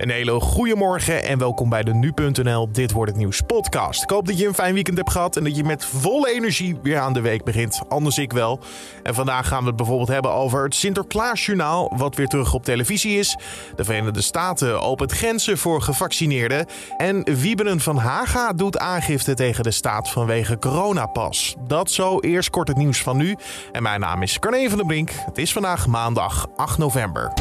Een hele goede morgen en welkom bij de Nu.nl Dit Wordt Het Nieuws podcast. Ik hoop dat je een fijn weekend hebt gehad en dat je met volle energie weer aan de week begint. Anders ik wel. En vandaag gaan we het bijvoorbeeld hebben over het Sinterklaasjournaal, wat weer terug op televisie is. De Verenigde Staten opent grenzen voor gevaccineerden. En Wieberen van Haga doet aangifte tegen de staat vanwege coronapas. Dat zo eerst kort het nieuws van nu. En mijn naam is Carne van der Brink. Het is vandaag maandag 8 november.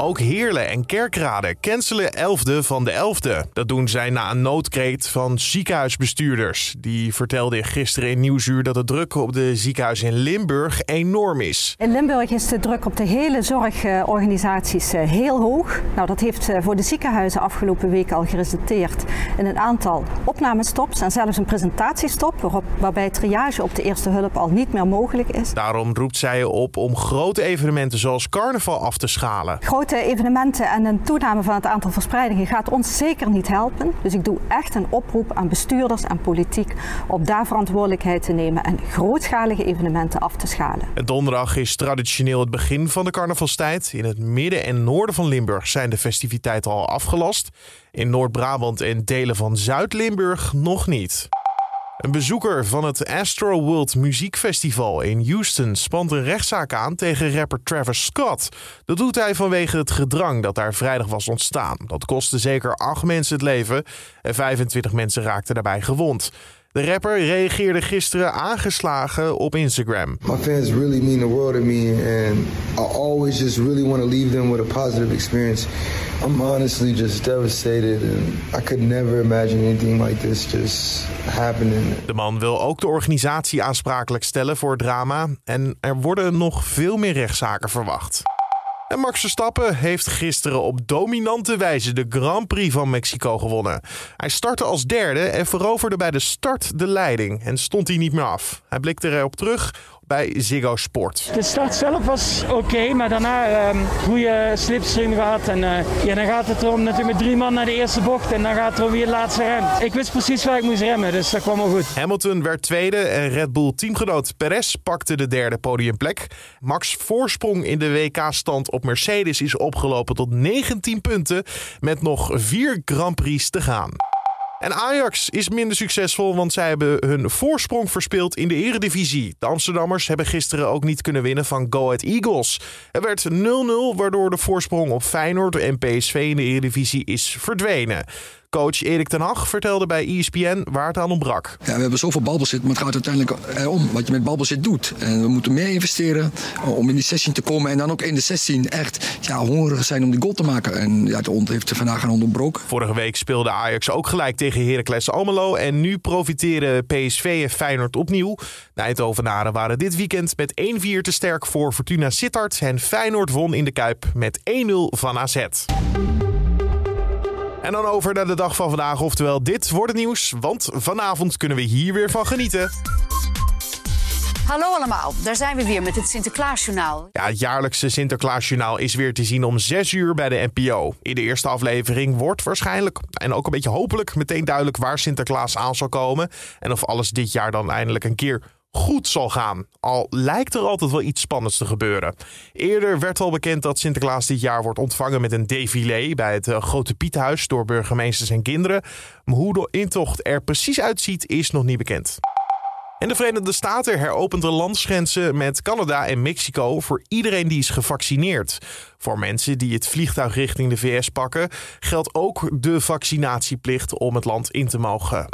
Ook Heerlen en Kerkrade cancelen 11e van de 11e. Dat doen zij na een noodkreet van ziekenhuisbestuurders. Die vertelden gisteren in Nieuwsuur dat de druk op de ziekenhuis in Limburg enorm is. In Limburg is de druk op de hele zorgorganisaties eh, heel hoog. Nou, dat heeft eh, voor de ziekenhuizen afgelopen week al geresulteerd in een aantal opnamestops en zelfs een presentatiestop waarop, waarbij triage op de eerste hulp al niet meer mogelijk is. Daarom roept zij op om grote evenementen zoals carnaval af te schalen evenementen en een toename van het aantal verspreidingen gaat ons zeker niet helpen. Dus ik doe echt een oproep aan bestuurders en politiek om daar verantwoordelijkheid te nemen en grootschalige evenementen af te schalen. Donderdag is traditioneel het begin van de carnavalstijd. In het midden en noorden van Limburg zijn de festiviteiten al afgelast. In Noord-Brabant en delen van Zuid-Limburg nog niet. Een bezoeker van het Astro World Muziekfestival in Houston spant een rechtszaak aan tegen rapper Travis Scott. Dat doet hij vanwege het gedrang dat daar vrijdag was ontstaan. Dat kostte zeker acht mensen het leven en 25 mensen raakten daarbij gewond. De rapper reageerde gisteren aangeslagen op Instagram. My fans really mean the world to me and I always just really want to leave them with a positive experience. I'm honestly just devastated and I could never imagine anything like this just happening. De man wil ook de organisatie aansprakelijk stellen voor het drama en er worden nog veel meer rechtszaken verwacht. En Max Verstappen heeft gisteren op dominante wijze de Grand Prix van Mexico gewonnen. Hij startte als derde en veroverde bij de start de leiding en stond hij niet meer af. Hij blikte erop terug bij Ziggo Sport. De start zelf was oké, maar daarna um, goede slipstream gehad. En uh, ja, dan gaat het erom natuurlijk met drie man naar de eerste bocht en dan gaat het erom wie het laatste rem. Ik wist precies waar ik moest remmen, dus dat kwam wel goed. Hamilton werd tweede en Red Bull teamgenoot Perez pakte de derde podiumplek. Max voorsprong in de WK-stand op Mercedes is opgelopen tot 19 punten met nog vier Grand Prix te gaan. En Ajax is minder succesvol, want zij hebben hun voorsprong verspeeld in de eredivisie. De Amsterdammers hebben gisteren ook niet kunnen winnen van Go Ahead Eagles. Het werd 0-0, waardoor de voorsprong op Feyenoord en PSV in de eredivisie is verdwenen. Coach Erik ten Hag vertelde bij ESPN waar het aan ontbrak. Ja, we hebben zoveel balbezit, maar het gaat uiteindelijk om wat je met balbezit doet. En we moeten meer investeren om in die 16 te komen. En dan ook in de 16 echt ja, hongerig zijn om die goal te maken. En ja, de hond heeft vandaag aan onderbroken. Vorige week speelde Ajax ook gelijk tegen Heracles Almelo. En nu profiteren PSV en Feyenoord opnieuw. De Eindhovenaren waren dit weekend met 1-4 te sterk voor Fortuna Sittard. En Feyenoord won in de Kuip met 1-0 van AZ. En dan over naar de dag van vandaag, oftewel dit wordt het nieuws. Want vanavond kunnen we hier weer van genieten. Hallo allemaal, daar zijn we weer met het Sinterklaasjournaal. Ja, het jaarlijkse Sinterklaasjournaal is weer te zien om 6 uur bij de NPO. In de eerste aflevering wordt waarschijnlijk, en ook een beetje hopelijk, meteen duidelijk waar Sinterklaas aan zal komen. En of alles dit jaar dan eindelijk een keer goed zal gaan. Al lijkt er altijd wel iets spannends te gebeuren. Eerder werd al bekend dat Sinterklaas dit jaar wordt ontvangen met een défilé bij het eh, Grote Piethuis door burgemeesters en kinderen. Maar hoe de intocht er precies uitziet is nog niet bekend. En de Verenigde Staten heropent de landsgrenzen met Canada en Mexico voor iedereen die is gevaccineerd. Voor mensen die het vliegtuig richting de VS pakken, geldt ook de vaccinatieplicht om het land in te mogen.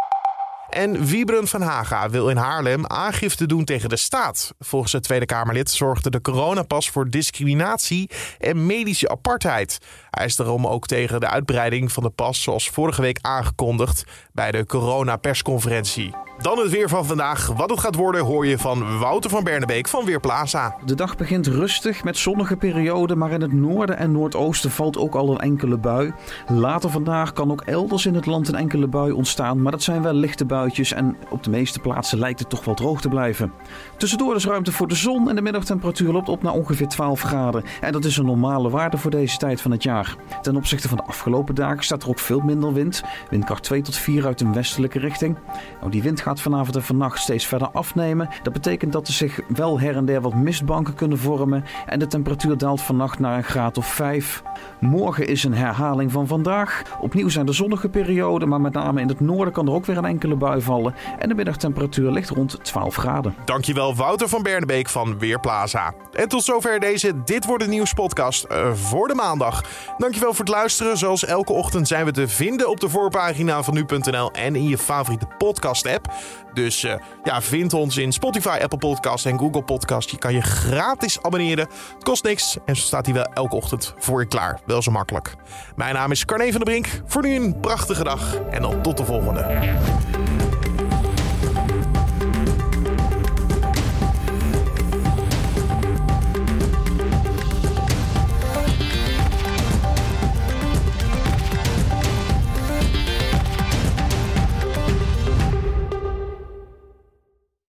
En Wiebren van Haga wil in Haarlem aangifte doen tegen de staat. Volgens het Tweede Kamerlid zorgde de coronapas voor discriminatie en medische apartheid. Hij is daarom ook tegen de uitbreiding van de pas, zoals vorige week aangekondigd bij de coronapersconferentie. Dan het weer van vandaag. Wat het gaat worden hoor je van Wouter van Bernebeek van Weerplaza. De dag begint rustig met zonnige perioden, maar in het noorden en noordoosten valt ook al een enkele bui. Later vandaag kan ook elders in het land een enkele bui ontstaan, maar dat zijn wel lichte buitjes en op de meeste plaatsen lijkt het toch wel droog te blijven. Tussendoor is ruimte voor de zon en de middagtemperatuur loopt op naar ongeveer 12 graden. En dat is een normale waarde voor deze tijd van het jaar. Ten opzichte van de afgelopen dagen staat er ook veel minder wind. Windkracht 2 tot 4 uit een westelijke richting. Nou, die wind gaat vanavond en vannacht steeds verder afnemen. Dat betekent dat er zich wel her en der wat mistbanken kunnen vormen. En de temperatuur daalt vannacht naar een graad of 5. Morgen is een herhaling van vandaag. Opnieuw zijn er zonnige perioden, maar met name in het noorden kan er ook weer een enkele bui vallen. En de middagtemperatuur ligt rond 12 graden. Dankjewel Wouter van Bernebeek van Weerplaza. En tot zover deze Dit Wordt Het Nieuws podcast uh, voor de maandag. Dankjewel voor het luisteren. Zoals elke ochtend zijn we te vinden op de voorpagina van nu.nl en in je favoriete podcast app. Dus uh, ja, vind ons in Spotify, Apple Podcast en Google Podcast. Je kan je gratis abonneren. Het kost niks en zo staat hij wel elke ochtend voor je klaar. Wel zo makkelijk. Mijn naam is Carne van der Brink. Voor nu een prachtige dag en dan tot de volgende.